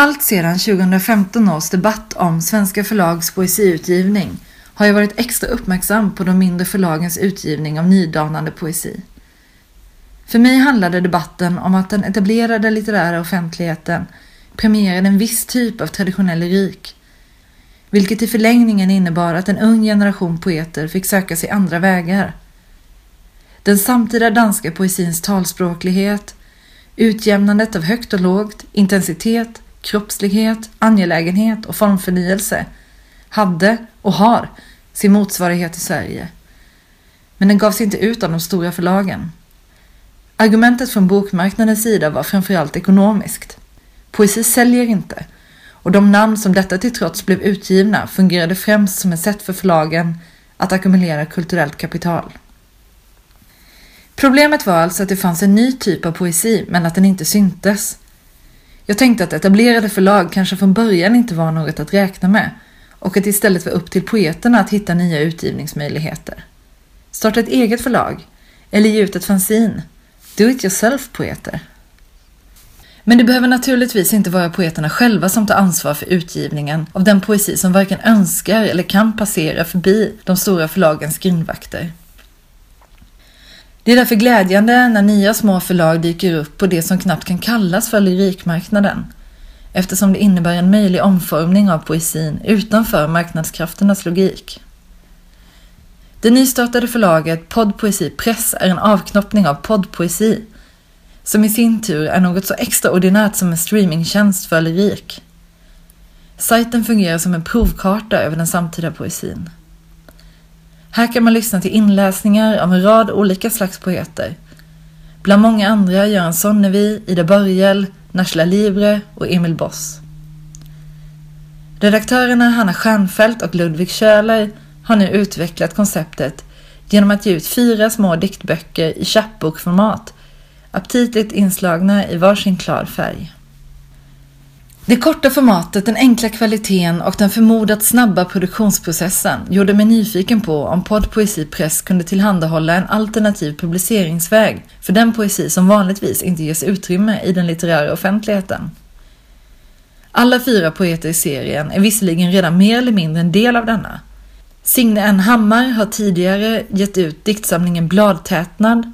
Allt sedan 2015 års debatt om Svenska förlags poesiutgivning har jag varit extra uppmärksam på de mindre förlagens utgivning av nydanande poesi. För mig handlade debatten om att den etablerade litterära offentligheten premierade en viss typ av traditionell lyrik, vilket i förlängningen innebar att en ung generation poeter fick söka sig andra vägar. Den samtida danska poesins talspråklighet, utjämnandet av högt och lågt, intensitet, kroppslighet, angelägenhet och formförnyelse hade och har sin motsvarighet i Sverige. Men den gavs inte ut av de stora förlagen. Argumentet från bokmarknadens sida var framförallt ekonomiskt. Poesi säljer inte och de namn som detta till trots blev utgivna fungerade främst som ett sätt för förlagen att ackumulera kulturellt kapital. Problemet var alltså att det fanns en ny typ av poesi men att den inte syntes. Jag tänkte att etablerade förlag kanske från början inte var något att räkna med och att det istället var upp till poeterna att hitta nya utgivningsmöjligheter. Starta ett eget förlag eller ge ut ett fanzine. Do it yourself-poeter. Men det behöver naturligtvis inte vara poeterna själva som tar ansvar för utgivningen av den poesi som varken önskar eller kan passera förbi de stora förlagens grindvakter. Det är därför glädjande när nya små förlag dyker upp på det som knappt kan kallas för lyrikmarknaden, eftersom det innebär en möjlig omformning av poesin utanför marknadskrafternas logik. Det nystartade förlaget Poddpoesi Press är en avknoppning av poddpoesi, som i sin tur är något så extraordinärt som en streamingtjänst för lyrik. Sajten fungerar som en provkarta över den samtida poesin. Här kan man lyssna till inläsningar av en rad olika slags poeter. Bland många andra Göran Sonnevi, Ida Börjel, Nashla Libre och Emil Boss. Redaktörerna Hanna Stjernfeldt och Ludvig Köhler har nu utvecklat konceptet genom att ge ut fyra små diktböcker i chapbokformat, aptitligt inslagna i varsin klar färg. Det korta formatet, den enkla kvaliteten och den förmodat snabba produktionsprocessen gjorde mig nyfiken på om Podd Poesi Press kunde tillhandahålla en alternativ publiceringsväg för den poesi som vanligtvis inte ges utrymme i den litterära offentligheten. Alla fyra poeter i serien är visserligen redan mer eller mindre en del av denna. Signe N. Hammar har tidigare gett ut diktsamlingen Bladtätnad.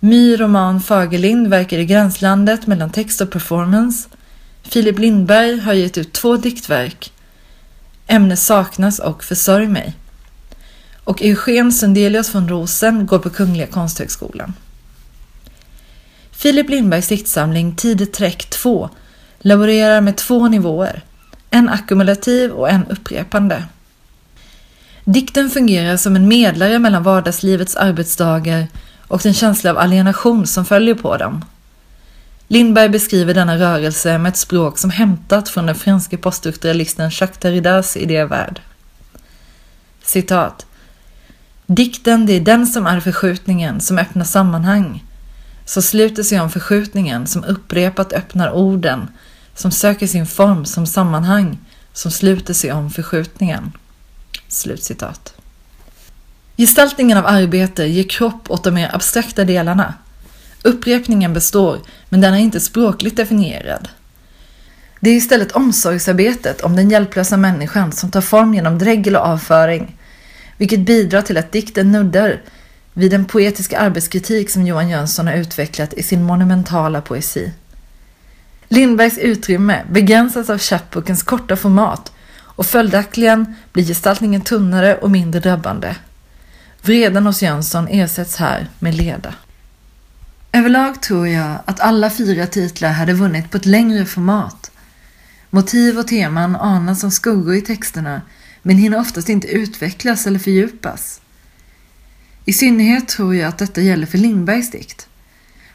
My Roman Fagerlind verkar i gränslandet mellan text och performance Filip Lindberg har gett ut två diktverk, Ämne saknas och Försörj mig. Och Eugen Sundelius von Rosen går på Kungliga Konsthögskolan. Filip Lindbergs diktsamling Tidigt träck 2 laborerar med två nivåer, en ackumulativ och en upprepande. Dikten fungerar som en medlare mellan vardagslivets arbetsdagar och den känsla av alienation som följer på dem. Lindberg beskriver denna rörelse med ett språk som hämtat från den franske poststrukturalisten Jacques Derridas idévärld. Citat. Dikten, det är den som är förskjutningen, som öppnar sammanhang. Så sluter sig om förskjutningen, som upprepat öppnar orden, som söker sin form som sammanhang, som sluter sig om förskjutningen. Slutcitat. Gestaltningen av arbete ger kropp åt de mer abstrakta delarna, Upprepningen består, men den är inte språkligt definierad. Det är istället omsorgsarbetet om den hjälplösa människan som tar form genom dregel och avföring, vilket bidrar till att dikten nuddar vid den poetiska arbetskritik som Johan Jönsson har utvecklat i sin monumentala poesi. Lindbergs utrymme begränsas av chapbookens korta format och följaktligen blir gestaltningen tunnare och mindre drabbande. Vreden hos Jönsson ersätts här med leda. Överlag tror jag att alla fyra titlar hade vunnit på ett längre format. Motiv och teman anas som skuggor i texterna men hinner oftast inte utvecklas eller fördjupas. I synnerhet tror jag att detta gäller för Lindbergs dikt.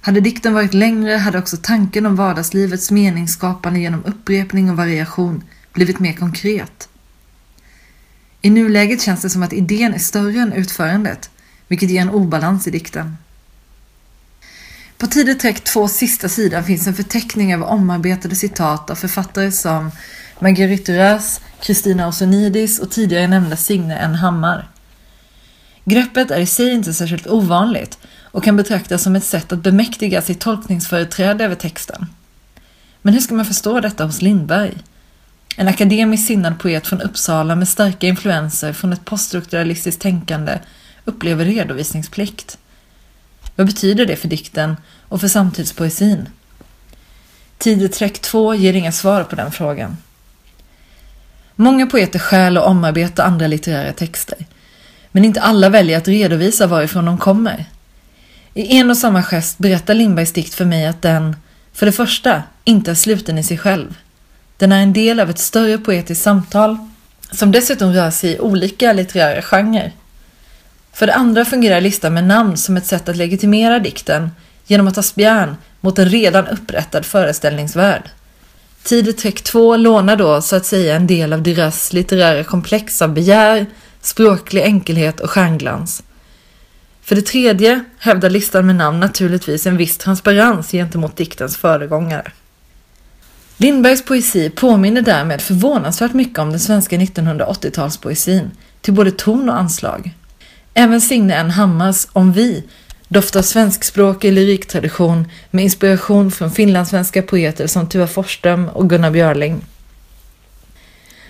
Hade dikten varit längre hade också tanken om vardagslivets meningsskapande genom upprepning och variation blivit mer konkret. I nuläget känns det som att idén är större än utförandet, vilket ger en obalans i dikten. På tidigt träck två sista sidan finns en förteckning över omarbetade citat av författare som Marguerite Duras, Kristina Ausonidis och tidigare nämnda Signe N. Hammar. Greppet är i sig inte särskilt ovanligt och kan betraktas som ett sätt att bemäktiga sitt tolkningsföreträde över texten. Men hur ska man förstå detta hos Lindberg? En akademiskt sinnad poet från Uppsala med starka influenser från ett poststrukturalistiskt tänkande upplever redovisningsplikt. Vad betyder det för dikten och för samtidspoesin? Tideträck 2 ger inga svar på den frågan. Många poeter stjäl och omarbetar andra litterära texter, men inte alla väljer att redovisa varifrån de kommer. I en och samma gest berättar Lindbergs dikt för mig att den, för det första, inte är sluten i sig själv. Den är en del av ett större poetiskt samtal som dessutom rör sig i olika litterära genrer. För det andra fungerar listan med namn som ett sätt att legitimera dikten genom att ta spjärn mot en redan upprättad föreställningsvärld. Tideträck 2 lånar då så att säga en del av deras litterära komplex av begär, språklig enkelhet och stjärnglans. För det tredje hävdar listan med namn naturligtvis en viss transparens gentemot diktens föregångare. Lindbergs poesi påminner därmed förvånansvärt mycket om den svenska 1980-talspoesin, till både ton och anslag. Även Signe N. Hammars Om vi doftar svenskspråkig lyriktradition med inspiration från finlandssvenska poeter som Tuva Forsström och Gunnar Björling.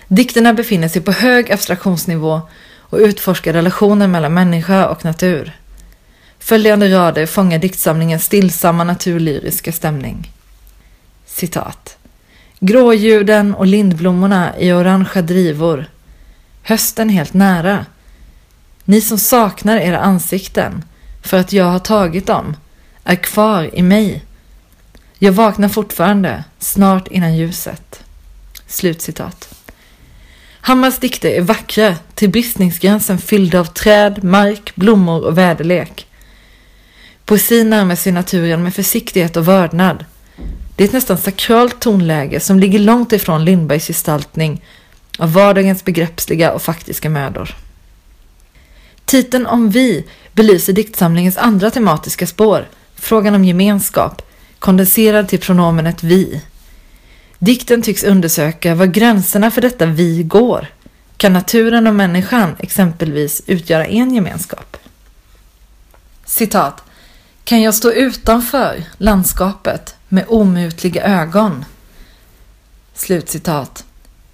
Dikterna befinner sig på hög abstraktionsnivå och utforskar relationen mellan människa och natur. Följande rader fångar diktsamlingens stillsamma naturlyriska stämning. Citat. Gråljuden och lindblommorna i orangea drivor. Hösten helt nära. Ni som saknar era ansikten för att jag har tagit dem är kvar i mig. Jag vaknar fortfarande, snart innan ljuset. Slutcitat. Hammars dikter är vackra, till bristningsgränsen fyllda av träd, mark, blommor och väderlek. Poesin närmar sig naturen med försiktighet och vördnad. Det är ett nästan sakralt tonläge som ligger långt ifrån Lindbergs gestaltning av vardagens begreppsliga och faktiska mödor. Titeln Om vi belyser diktsamlingens andra tematiska spår, frågan om gemenskap, kondenserad till pronomenet vi. Dikten tycks undersöka var gränserna för detta vi går. Kan naturen och människan exempelvis utgöra en gemenskap? Citat. Kan jag stå utanför landskapet med omutliga ögon? Slutcitat.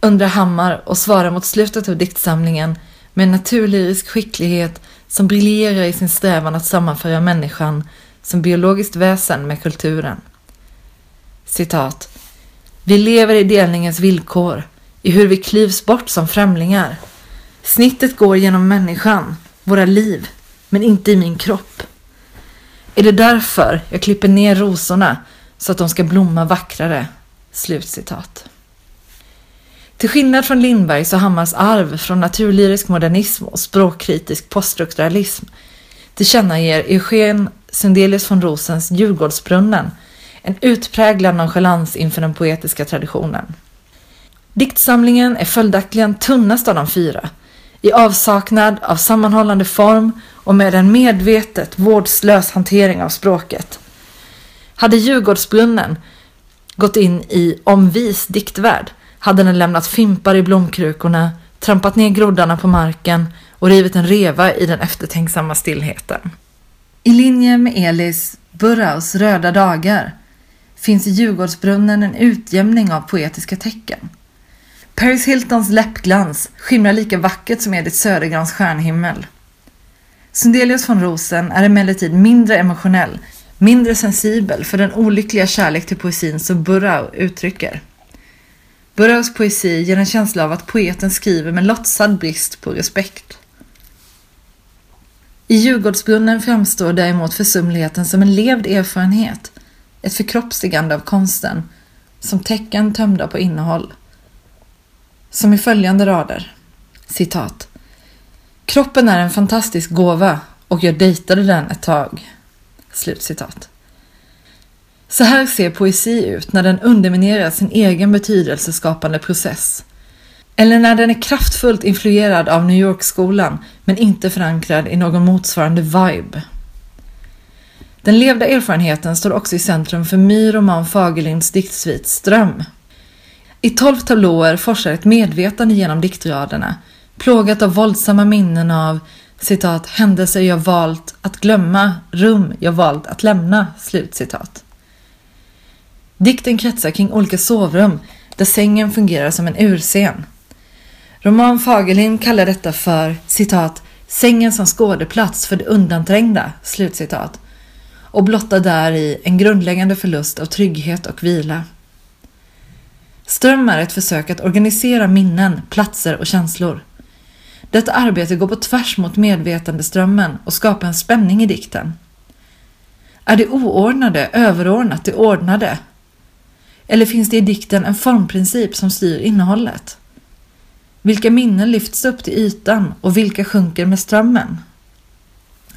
Undrar Hammar och svarar mot slutet av diktsamlingen med en naturlyrisk skicklighet som briljerar i sin strävan att sammanföra människan som biologiskt väsen med kulturen. Citat. Vi lever i delningens villkor, i hur vi klyvs bort som främlingar. Snittet går genom människan, våra liv, men inte i min kropp. Är det därför jag klipper ner rosorna så att de ska blomma vackrare? Slutcitat. Till skillnad från Lindbergs och Hammars arv från naturlyrisk modernism och språkkritisk poststrukturalism tillkännager Eugen Sundelius von Rosens Djurgårdsbrunnen en utpräglad nonchalans inför den poetiska traditionen. Diktsamlingen är följaktligen tunnast av de fyra, i avsaknad av sammanhållande form och med en medvetet vårdslös hantering av språket. Hade Djurgårdsbrunnen gått in i omvis diktvärld hade den lämnat fimpar i blomkrukorna, trampat ner groddarna på marken och rivit en reva i den eftertänksamma stillheten. I linje med Elis Burraus Röda dagar finns i Djurgårdsbrunnen en utjämning av poetiska tecken. Paris Hiltons läppglans skimrar lika vackert som Edith Södergrans stjärnhimmel. Sundelius von Rosen är emellertid mindre emotionell, mindre sensibel för den olyckliga kärlek till poesin som Burrau uttrycker. Burroughs poesi ger en känsla av att poeten skriver med låtsad brist på respekt. I Djurgårdsbrunnen framstår däremot försumligheten som en levd erfarenhet, ett förkroppsligande av konsten, som tecken tömda på innehåll. Som i följande rader. Citat. Kroppen är en fantastisk gåva och jag dejtade den ett tag. Slutcitat. Så här ser poesi ut när den underminerar sin egen betydelseskapande process. Eller när den är kraftfullt influerad av New York-skolan men inte förankrad i någon motsvarande vibe. Den levda erfarenheten står också i centrum för My Roman Fagerlinds diktsvit Ström. I tolv tablåer forsar ett medvetande genom diktraderna, plågat av våldsamma minnen av citat, händelser jag valt att glömma, rum jag valt att lämna, slutcitat. Dikten kretsar kring olika sovrum där sängen fungerar som en urscen. Roman Fagerlind kallar detta för citat sängen som skådeplats för det undanträngda, slutcitat, och blottar där i en grundläggande förlust av trygghet och vila. Ström är ett försök att organisera minnen, platser och känslor. Detta arbete går på tvärs mot medvetandeströmmen och skapar en spänning i dikten. Är det oordnade överordnat det ordnade? Eller finns det i dikten en formprincip som styr innehållet? Vilka minnen lyfts upp till ytan och vilka sjunker med strömmen?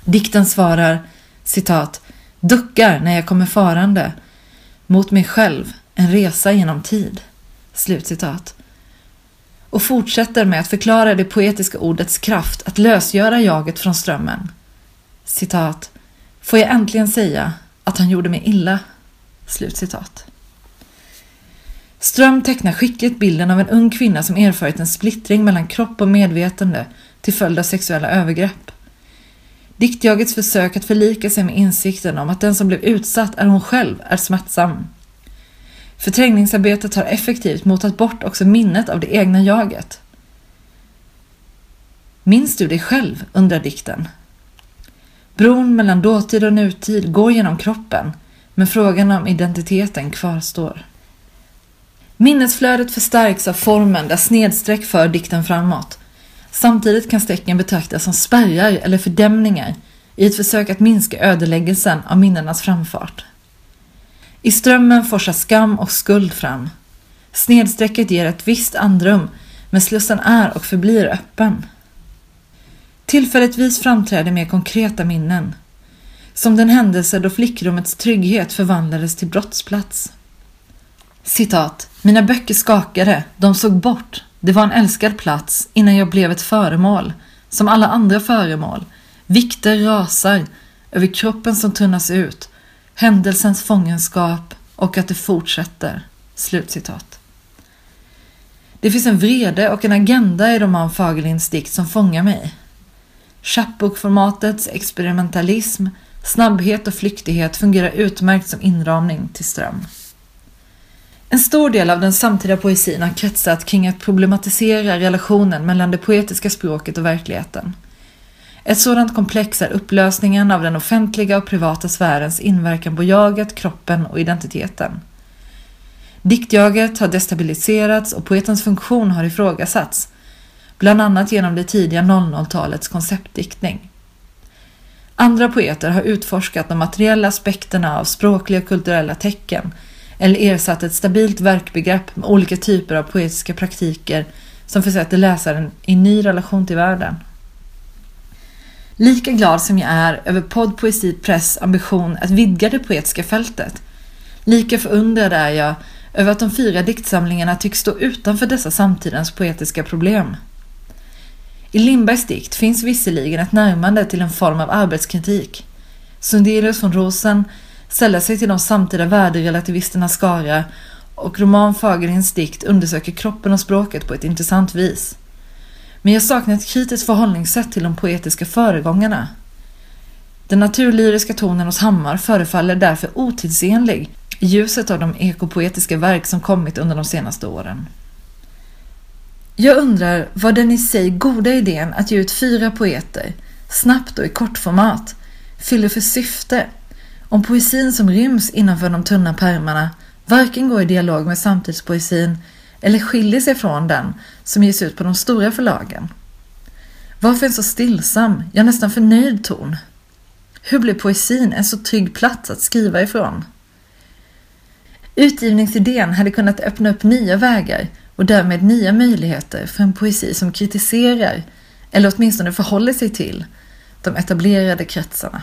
Dikten svarar citat duckar när jag kommer farande mot mig själv en resa genom tid. Slutcitat. Och fortsätter med att förklara det poetiska ordets kraft att lösgöra jaget från strömmen. Citat. Får jag äntligen säga att han gjorde mig illa? Slutcitat. Ström tecknar skickligt bilden av en ung kvinna som erfarit en splittring mellan kropp och medvetande till följd av sexuella övergrepp. Diktjagets försök att förlika sig med insikten om att den som blev utsatt är hon själv är smärtsam. Förträngningsarbetet har effektivt motat bort också minnet av det egna jaget. Minns du dig själv? undrar dikten. Bron mellan dåtid och nutid går genom kroppen, men frågan om identiteten kvarstår. Minnesflödet förstärks av formen där snedstreck för dikten framåt. Samtidigt kan strecken betraktas som spärrar eller fördämningar i ett försök att minska ödeläggelsen av minnenas framfart. I strömmen forsar skam och skuld fram. Snedstrecket ger ett visst andrum, men slussen är och förblir öppen. Tillfälligtvis framträder mer konkreta minnen. Som den händelse då flickrummets trygghet förvandlades till brottsplats. Citat. Mina böcker skakade, de såg bort. Det var en älskad plats innan jag blev ett föremål, som alla andra föremål. Vikter rasar över kroppen som tunnas ut, händelsens fångenskap och att det fortsätter. Slutcitat. Det finns en vrede och en agenda i roman Fagerlinds dikt som fångar mig. Chapbook-formatets experimentalism, snabbhet och flyktighet fungerar utmärkt som inramning till ström. En stor del av den samtida poesin har kretsat kring att problematisera relationen mellan det poetiska språket och verkligheten. Ett sådant komplex är upplösningen av den offentliga och privata sfärens inverkan på jaget, kroppen och identiteten. Diktjaget har destabiliserats och poetens funktion har ifrågasatts, bland annat genom det tidiga 00-talets konceptdiktning. Andra poeter har utforskat de materiella aspekterna av språkliga och kulturella tecken eller ersatt ett stabilt verkbegrepp med olika typer av poetiska praktiker som försätter läsaren i en ny relation till världen. Lika glad som jag är över Podd Poesi Press ambition att vidga det poetiska fältet, lika förundrad är jag över att de fyra diktsamlingarna tycks stå utanför dessa samtidens poetiska problem. I Lindbergs dikt finns visserligen ett närmande till en form av arbetskritik. Sundelius von Rosen sällar sig till de samtida värderelativisternas skara och roman Fagerlinds dikt undersöker kroppen och språket på ett intressant vis. Men jag saknar ett kritiskt förhållningssätt till de poetiska föregångarna. Den naturlyriska tonen hos Hammar förefaller därför otidsenlig i ljuset av de ekopoetiska verk som kommit under de senaste åren. Jag undrar vad den i sig goda idén att ge ut fyra poeter, snabbt och i kortformat, fyller för syfte om poesin som ryms innanför de tunna pärmarna varken går i dialog med samtidspoesin eller skiljer sig från den som ges ut på de stora förlagen. Varför en så stillsam, ja nästan förnöjd ton? Hur blir poesin en så trygg plats att skriva ifrån? Utgivningsidén hade kunnat öppna upp nya vägar och därmed nya möjligheter för en poesi som kritiserar, eller åtminstone förhåller sig till, de etablerade kretsarna.